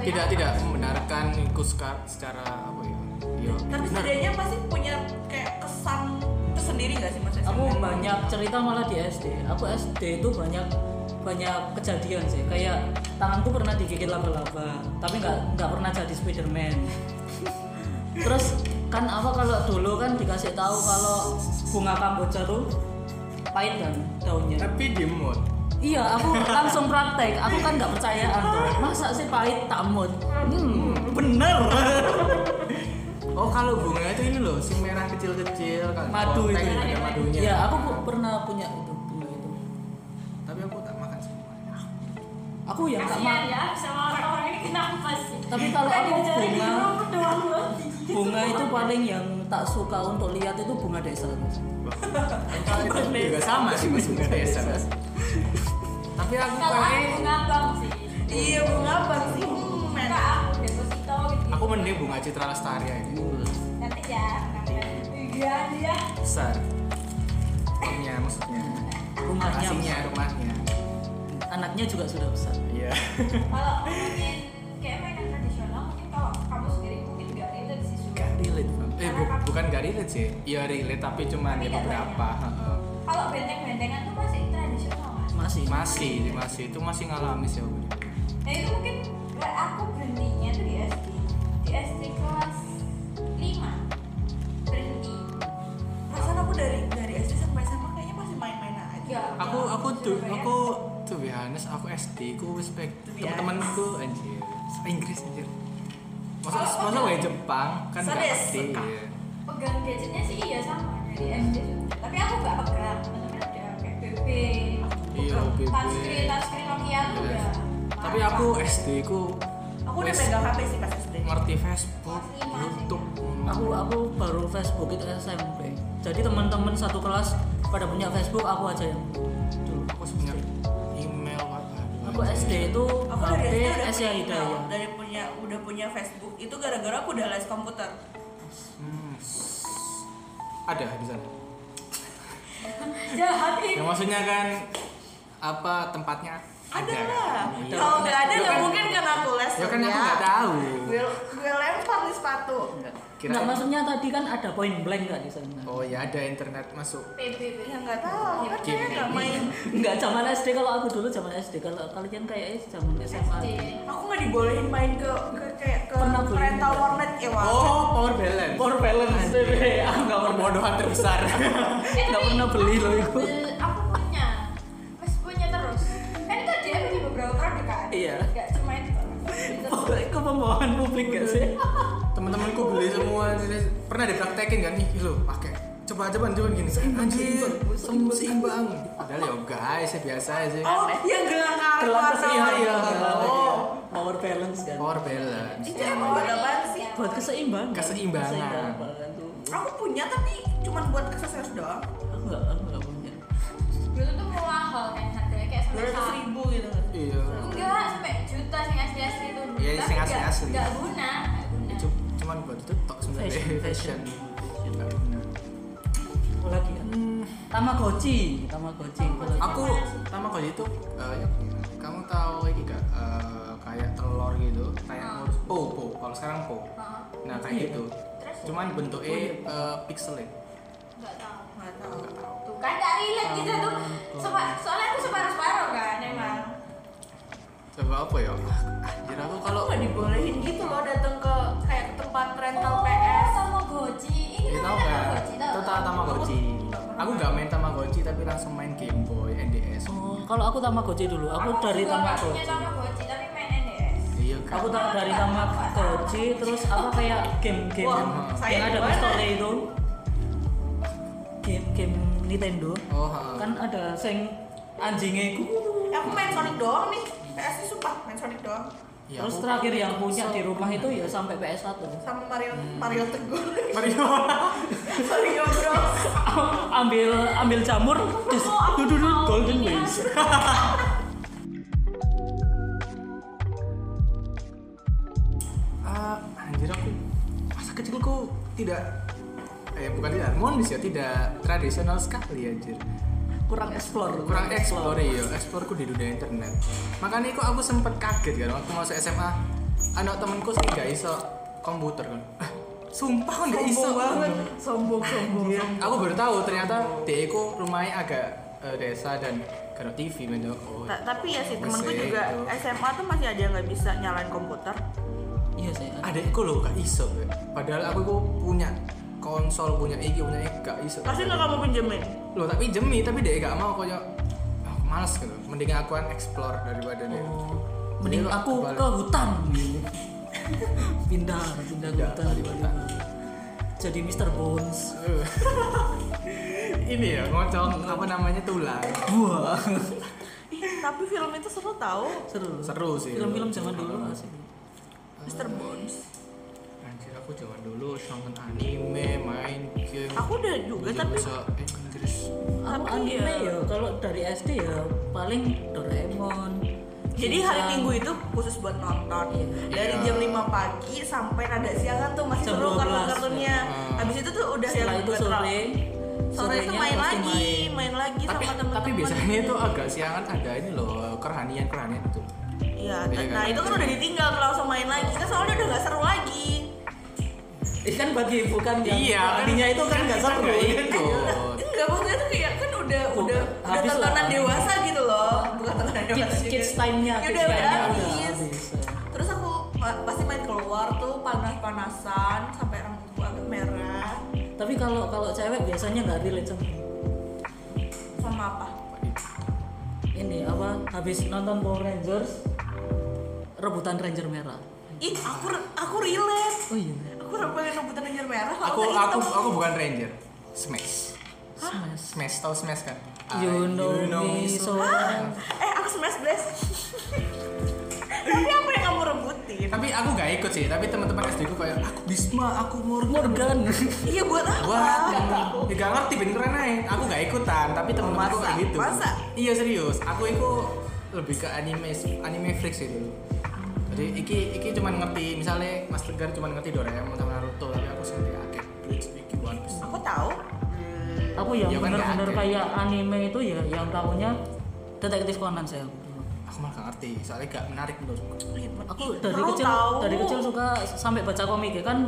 tidak tidak membenarkan itu seca- secara apa ya? Iya. tapi setidaknya pasti punya kayak kesan tersendiri gak sih mas? Aku banyak cerita malah di SD. Aku SD itu banyak banyak kejadian sih. Kayak tanganku pernah digigit laba-laba, tapi nggak nggak pernah jadi Spiderman. Terus kan apa kalau dulu kan dikasih tahu kalau bunga kamboja tuh pahit kan daunnya. Tapi di mood. Iya, aku langsung praktek. Aku kan nggak percayaan tuh. Masa sih pahit mood? Hmm, bener. Oh kalau bunga itu ini loh, si merah kecil-kecil kan. Madu itu. ada madunya. Iya, aku pernah punya itu Aku nggak kasihan mau. ya sama orang-orang ini kenapa sih Tapi kalau aku bunga, doang loh. bunga itu paling yang tak suka untuk lihat itu bunga desa. itu juga sama sih mas bunga desa. Tapi aku pengen bunga bang sih iya bunga apa sih hmm, aku gitu aku mending bunga citra lestari aja. nanti ya iya dia Besar. Rumahnya maksudnya. Rumahnya rumahnya. Anaknya juga sudah besar. Iya. kalau ngomongin kayak mainan tradisional mungkin kalau kamu sendiri mungkin gak relate sih Gak relate. Eh bu- bukan gak relate sih. Iya relate tapi cuman Tapi ya beberapa. Heeh. kalau benteng-bentengan tuh masih tradisional mas Masih. Masih masih itu masih ngalamin sih aku. Nah itu mungkin kayak aku berhentinya tuh di SD Di SD kelas 5 Berhenti perasaan aku dari dari SD sampai SMA kayaknya masih main-main aja Ya, Aku ya, aku tuh aku be honest aku SD ku respect be teman-temanku anjir. Inggris anjir. Masa Oh, masa wae Jepang kan gak Serius, pasti. iya. Pegang gadgetnya sih iya sama dari SD Tapi aku gak pegang Temen-temen ada kayak BB Iya, BB. Touchscreen, touchscreen Nokia tuh Iya. udah Tapi aku SD ku aku udah pegang HP sih pas SD ngerti Facebook. YouTube. Aku aku baru Facebook itu SMP. Jadi teman-teman satu kelas pada punya Facebook, aku aja yang dulu. aku punya? Aku SD itu aku dari HP SD udah punya email, Hidayah. dari punya udah punya Facebook itu gara-gara aku udah les komputer Hmm. Ada di sana. Jahat Ya ini maksudnya kan apa tempatnya? ada lah Iya. kalau nggak ada Ya nggak kan- mungkin kan aku les Ya kan aku ya. nggak tahu. gue gue lempar nih sepatu Kira Nggak, maksudnya tadi kan ada point blank nggak di sana? Oh ya ada internet masuk. PBB ya nggak tahu kan saya nggak main Nggak zaman SD kalau aku dulu zaman SD kalau kalian kayaknya zaman SMA. SD aku nggak dibolehin main ke ke kayak ke Pernah rental warnet ya wah Oh power balance. Power balance aku nggak pernah Perbodohan terbesar. Eh, nggak tapi pernah beli loh itu. aku punya masih punya terus kan itu dia punya beberapa produk kan Iya. nggak cuma itu Oh, Itu pembohongan publik gak sih? Teman-temanku beli semua. Ini Pernah dipraktekin kan nih lo pakai. Coba coba coba gini. Anjir, seimbang, seimbang. Padahal ya guys, ya biasa aja. oh yang gelang kartu Gelang iya, iya, gelang. oh Power balance kan. Power balance. itu emang buat apaan sih buat keseimbangan Keseimbangan. Aku punya tapi cuman buat aksesoris doang. aku nggak aku nggak punya dulu tuh mau mahal kan harganya kayak sampai ratus ribu gitu. iya enggak sampai juta sing asli asli itu Iya, Tapi sing nggak- asli-asli. nggak guna cuman buat itu tok sebenarnya. Fashion, fashion. fashion. Apa lagi ya Tamagotchi. Tamagotchi Tamagotchi. aku Tamagotchi itu eh, ya, kamu tahu ini gak eh, kayak telur gitu? Kayak Ah. ngurus po po. Kalau sekarang po. Heeh. nah kayak Iya. gitu. Terus? Cuman bentuknya pixelnya nggak tahu Nggak tahu. nggak tahu. Tuh kan nggak relate gitu tuh. soalnya aku separuh separuh kan emang. Coba apa ya? Anjir aku Kalau nggak dibolehin gitu loh datang ke kayak ke tempat rental oh PS. Tamagotchi ini Ya, tahu namanya nggak? Tamagotchi tahu Itu Tamagotchi. Aku nggak main Tamagotchi tapi langsung main Game Boy, NDS. oh kalau aku Tamagotchi dulu aku dari nggak punya Tamagotchi Tamagotchi tapi main NDS Iya kan. aku tahu dari Tamagotchi terus apa kayak game-game yang, ada pistolnya itu game-game Nintendo Oh, ha. kan ada sing anjingnya Ya, aku main Sonic doang nih. PS sih sumpah main Sonic doang. Ya, terus terakhir yang punya di rumah itu ya sampai PS1 Sama Mario Mario Teguh. Mario. Mario Bros. ambil ambil jamur terus Oh, aku duduk golden ini, wings Ah, anjir aku masa kecilku tidak eh bukan tidak harmonis ya, tidak tradisional sekali anjir. Kurang explore Kurang explore ya, exploreku di dunia internet. Makanya kok aku sempet kaget kan waktu masuk SMA. Anak temenku sih gak iso komputer kan. Ah, Sumpah kan gak iso Sombong banget. Sombong sombong. Iya. Aku baru tahu ternyata dia itu rumahnya agak eh, desa dan karo TV men oh. Ta- tapi ya sih temanku juga itu. SMA tuh masih ada yang nggak bisa nyalain komputer. iya sih Adekku loh gak iso. Padahal aku itu punya konsol, punya iki, punya iki gak iso. Pasti nggak kamu pinjemin. Loh tapi jemi tapi dia gak mau koyo ah, males gitu. Mending aku kan explore daripada dia. Oh, mending Jadi aku kebalik. ke hutan pindah pindah ke hutan di hutan. jadi Mr. Bones Eh. Ini ya ngocok apa namanya tulang. wah tapi film itu seru tahu. seru Seru sih. film-film zaman dulu asik Mr. Bones. Aku zaman dulu nonton anime, main game. Aku udah juga tapi bahasa Inggris. aku anime ya- ya kalau dari SD ya paling Doraemon jadi hari. Minggu itu khusus buat nonton. Dari Iya. jam 5 pagi sampai rada siangan tuh masih seru 12. kartun-kartunnya. Ah. Habis itu tuh udah yang itu buat sore sore itu sorenya main lagi, main. main lagi tapi sama temen-temen. tapi biasanya itu agak siangan ada ini loh kerhanian kerhanian itu Iya, Iya nah kan? itu kan udah ditinggal tuh langsung main lagi. Kan soalnya udah gak seru lagi. Eh, kan bagi bukan yang Iya, tadinya itu kan nggak seru nggak ya. itu Enggak maksudnya tuh kayak kan udah Bukan, udah udah habis lah. tontonan dewasa gitu loh. Bukan tontonan dewasa. kids juga. kids time-nya Ya kids udah, udah time-nya habis. habis. Terus aku ma- pasti main keluar tuh panas-panasan sampai rambutku agak merah. tapi kalau kalau cewek biasanya nggak relate sama Sama apa? ini apa habis nonton Power Rangers rebutan Ranger merah Ih, aku aku relate. oh iya Aku rebutan ranger merah. aku aku hitam. aku bukan ranger smash Smash smash tahu smash kan You I- know me so well. Eh, aku smash blast. Tapi apa yang kamu rebutin? tapi aku gak ikut sih tapi teman-teman SD ku kayak aku Bisma aku Morgan Morgan Iya buat apa? Wah, ya gak ngerti ben keren aja. Aku gak ikutan, tapi temen-temen aku Masa? kayak gitu. Masa? Iya serius. Aku itu lebih ke anime anime freak sih dulu. Jadi iki iki cuma ngerti misalnya Mas Tegar cuma ngerti Doraemon sama Naruto, tapi aku sih ngerti akeh iki One Piece. Aku tahu. aku yang Ya kan bener-bener nggak ada. kayak anime itu ya yang tahunya detektif Conan saya Aku malah gak ngerti, soalnya gak menarik menurutku. aku dari tahu, kecil tahu. dari kecil suka sampai baca komik ya kan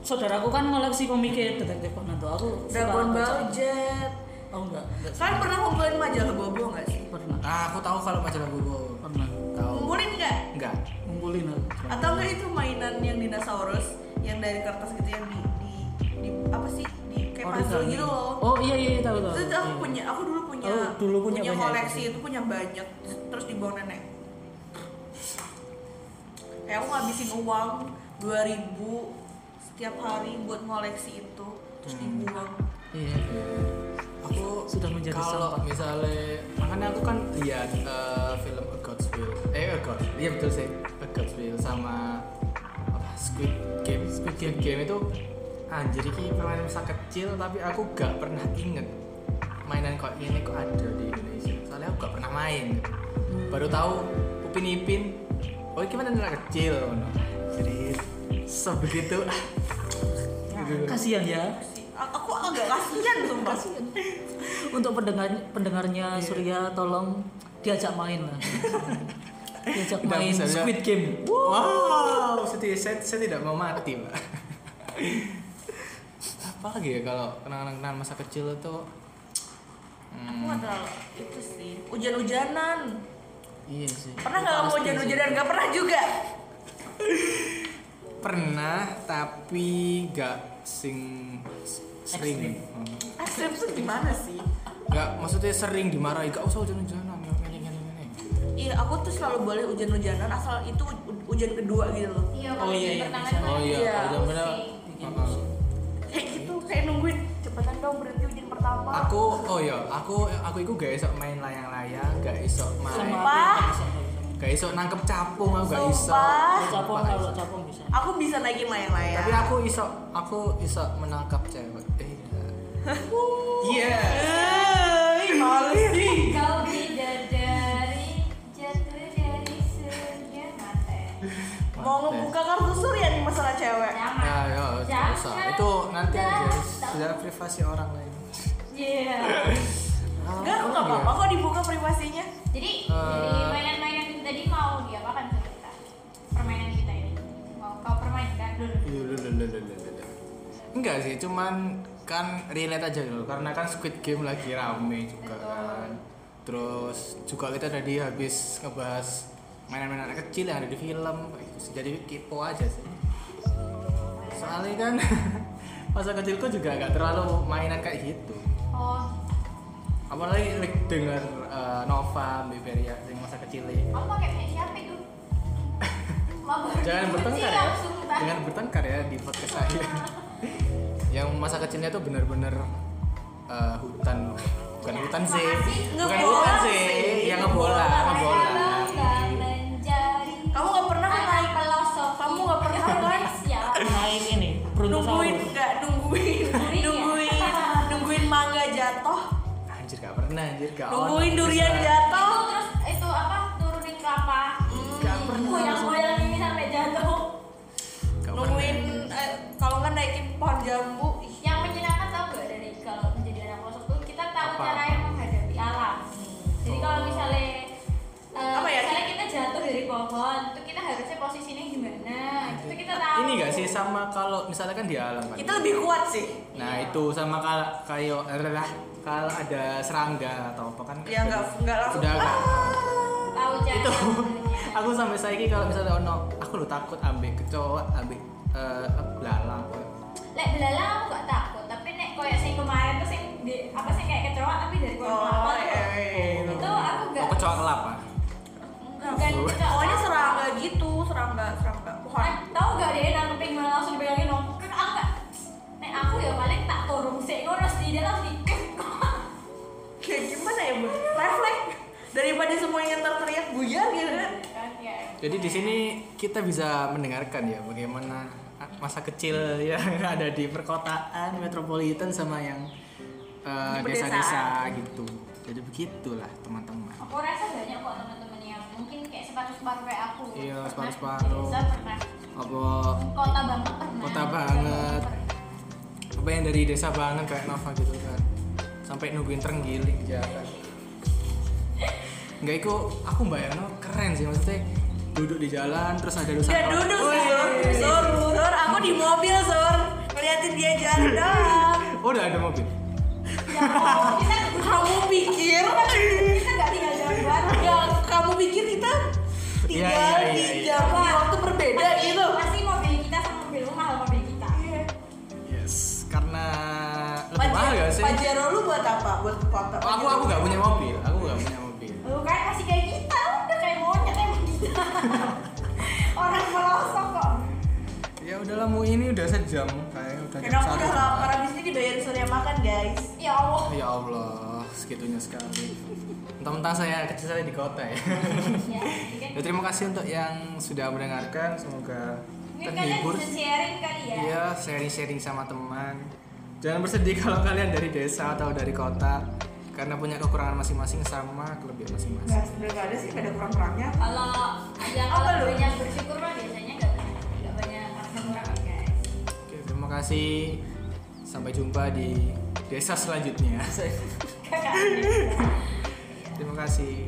saudaraku kan ngoleksi komik detektif Conan tuh aku Dragon. Ball Jet. oh enggak enggak Kalian pernah ngumpulin majalah Bobo nggak sih? pernah Ah, aku tahu kalau majalah Bobo. pernah Tahu. Ngumpulin nggak? Enggak. Ngumpulin Atau nggak itu mainan yang dinosaurus yang dari kertas gitu yang di di, di apa sih di kayak puzzle Origami. gitu loh. oh iya iya tahu tahu Itu aku Iya. punya, aku dulu punya, Oh, dulu punya banyak koleksi itu. itu punya banyak, terus dibawa nenek. Kayak aku ngabisin uang 2000 setiap hari buat ngoleksi itu, terus Hmm. dibuang. iya Aku Sudah menjadi kalau sampah. misalnya makanya aku kan lihat eh, film A God's Will. Eh A God. Iya betul sih. Will sama apa Squid Game. Squid Game, Game itu anjir ini permainan masa kecil tapi aku gak pernah inget mainan kok ini kok ada di Indonesia. Soalnya aku gak pernah main. Baru tahu Upin Ipin oh ini mainan anak kecil no. jadi sebegitu. Kasihan ya. Aku agak kasihan sumpah. Untuk pendengar pendengarnya Surya tolong diajak main lah. diajak main bisa. Squid Game. Wow, saya, saya, saya tidak mau mati, Pak. Apa lagi ya kalau kenangan-kenangan masa kecil itu? aku Hmm, nggak terlalu itu sih hujan-hujanan iya sih. pernah nggak kamu hujan-hujanan nggak pernah juga Pernah, tapi gak sing sering. Hmm. ekstrim tuh gimana sih Gak, maksudnya sering dimarahi, gak usah hujan-hujanan, iya aku tuh selalu boleh hujan-hujanan asal itu hu- hujan kedua gitu loh Iya, Oh, iya, hujan iya, pertama itu Oh iya, Iya. Uh-uh. pusing. kayak gitu kayak nungguin cepetan dong berhenti hujan pertama Aku, oh iya, aku aku itu gak iso main layang-layang, gak iso main, Sumpah. gak iso nangkep capung, aku gak. Kalau capung kalau capung bisa. aku bisa naikin layang-layang Tapi aku iso, aku iso menangkap cewek. Eh, Iya. Eh, mau ngebuka kartu surya nih masalah cewek Jangan. Ya, ya, gak Jangan. usah. Itu nanti aja, sudah privasi orang lain. Iya. enggak enggak apa-apa kok dibuka privasinya Jadi Eh. dari mainan-mainan itu tadi mau diapakan sama kita? Permainan kita ini. Mau kau permainkan dulu. Iya, Enggak sih, cuman kan relate aja dulu karena kan Squid Game lagi rame juga Betul. kan. Terus juga kita tadi habis ngebahas mainan-mainan anak kecil yang ada di film. Jadi kepo aja sih. Soalnya kan masa kecilku juga gak terlalu mainan kayak gitu. Oh, Apalagi like, denger eh, Nova, Beberia yang masa kecilnya. kamu pakai siapa itu? Jangan bertengkar ya. Jangan bertengkar ya di podcast saya. yang masa kecilnya tuh bener-bener eh, hutan, bukan Ya, hutan sih, bukan hutan sih. sih, yang ngebola, ngebola. Pernah anjir gak nungguin ono, durian jatuh Itu terus itu apa turunin kelapa. Gak pernah. Goyang-goyang ini sampai jatuh. Gak nungguin eh, kalau nggak naikin pohon jambu Yang menyenangkan tau gak dari kalau menjadi anak pelosok tuh kita tahu Apa? cara yang menghadapi alam. Jadi kalau misalnya eh, Apa ya? misalnya kita jatuh dari pohon, itu kita harusnya posisinya gimana? Itu kita tahu. Ini gak sih sama kalau misalnya kan di alam kan. kita lebih kuat sih Nah itu sama kalau kayak adalah kalau ada serangga atau apa kan. ya nggak nggak langsung Udah ah. tahu itu aku sampai saiki kalau misalnya ono aku lo takut ambek kecoa ambek eh belalang Lek belalang aku gak takut, tapi nek koyak sing kemarin tuh sing di apa sih kayak kecoa tapi dari pohon oh kelapa iya, iya, iya. Itu aku gak oh kecoa kelapa bukan kecoa. pokoknya serangga gitu serangga serangga pohon Ah, Tahu gak deh nanggepin malah langsung dipegangin dong. Nek aku ya paling tak turun sih ngono di dia langsung di kayak gimana ya bu refleks daripada semuanya terteriak buyar gitu kan kan ya. jadi di sini kita bisa mendengarkan ya bagaimana masa kecil yang ada di perkotaan metropolitan sama yang Di desa-desa gitu jadi begitulah teman-teman Aku rasa banyak kok teman-teman yang mungkin kayak separuh-separuh kayak aku. Iya, Pernah separuh-separuh. pernah. apa Kota banget pernah. Kota banget. Apa yang dari desa banget kayak Nova gitu kan. Sampai nungguin terenggiling jalan. Enggak itu aku bayangin keren sih maksudnya. Duduk di jalan terus ada dosa Gak duduk Oh, sih sur sur sur aku di mobil sur ngeliatin dia jalan doang oh udah ada mobil? Ya, kita kamu pikir. Kita gak tinggal buat. ya kamu pikir kita Iya, tinggal iya, iya, di di waktu berbeda gitu sih Pajero lu buat apa? Buat ke kota? Oh, aku aku gak punya mobil aku gak punya mobil Lu kan masih kayak kita, udah kayak monyet emang kita. Orang pelosok kok. ya udahlah mau ini udah sejam kayak udah jam Karena aku satu udah lapar abis ini dibayar surya makan guys Ya Allah. ya Allah segitunya sekali mentang-mentang saya kecil saya di kota ya Ya, jadi kan Ya, terima kasih untuk yang sudah mendengarkan. Semoga Mungkin kalian terhibur. bisa sharing kali ya. Iya, sharing-sharing sama teman. Jangan bersedih kalau kalian dari desa atau dari kota karena punya kekurangan masing-masing sama kelebihan masing-masing. Nggak sebenarnya nggak ada sih, ada kurang-kurangnya. Kalau yang Apa kalau lu? banyak bersyukur mah biasanya nggak banyak nggak banyak kurang guys. Oke, terima kasih. Sampai jumpa di desa selanjutnya. Terima kasih.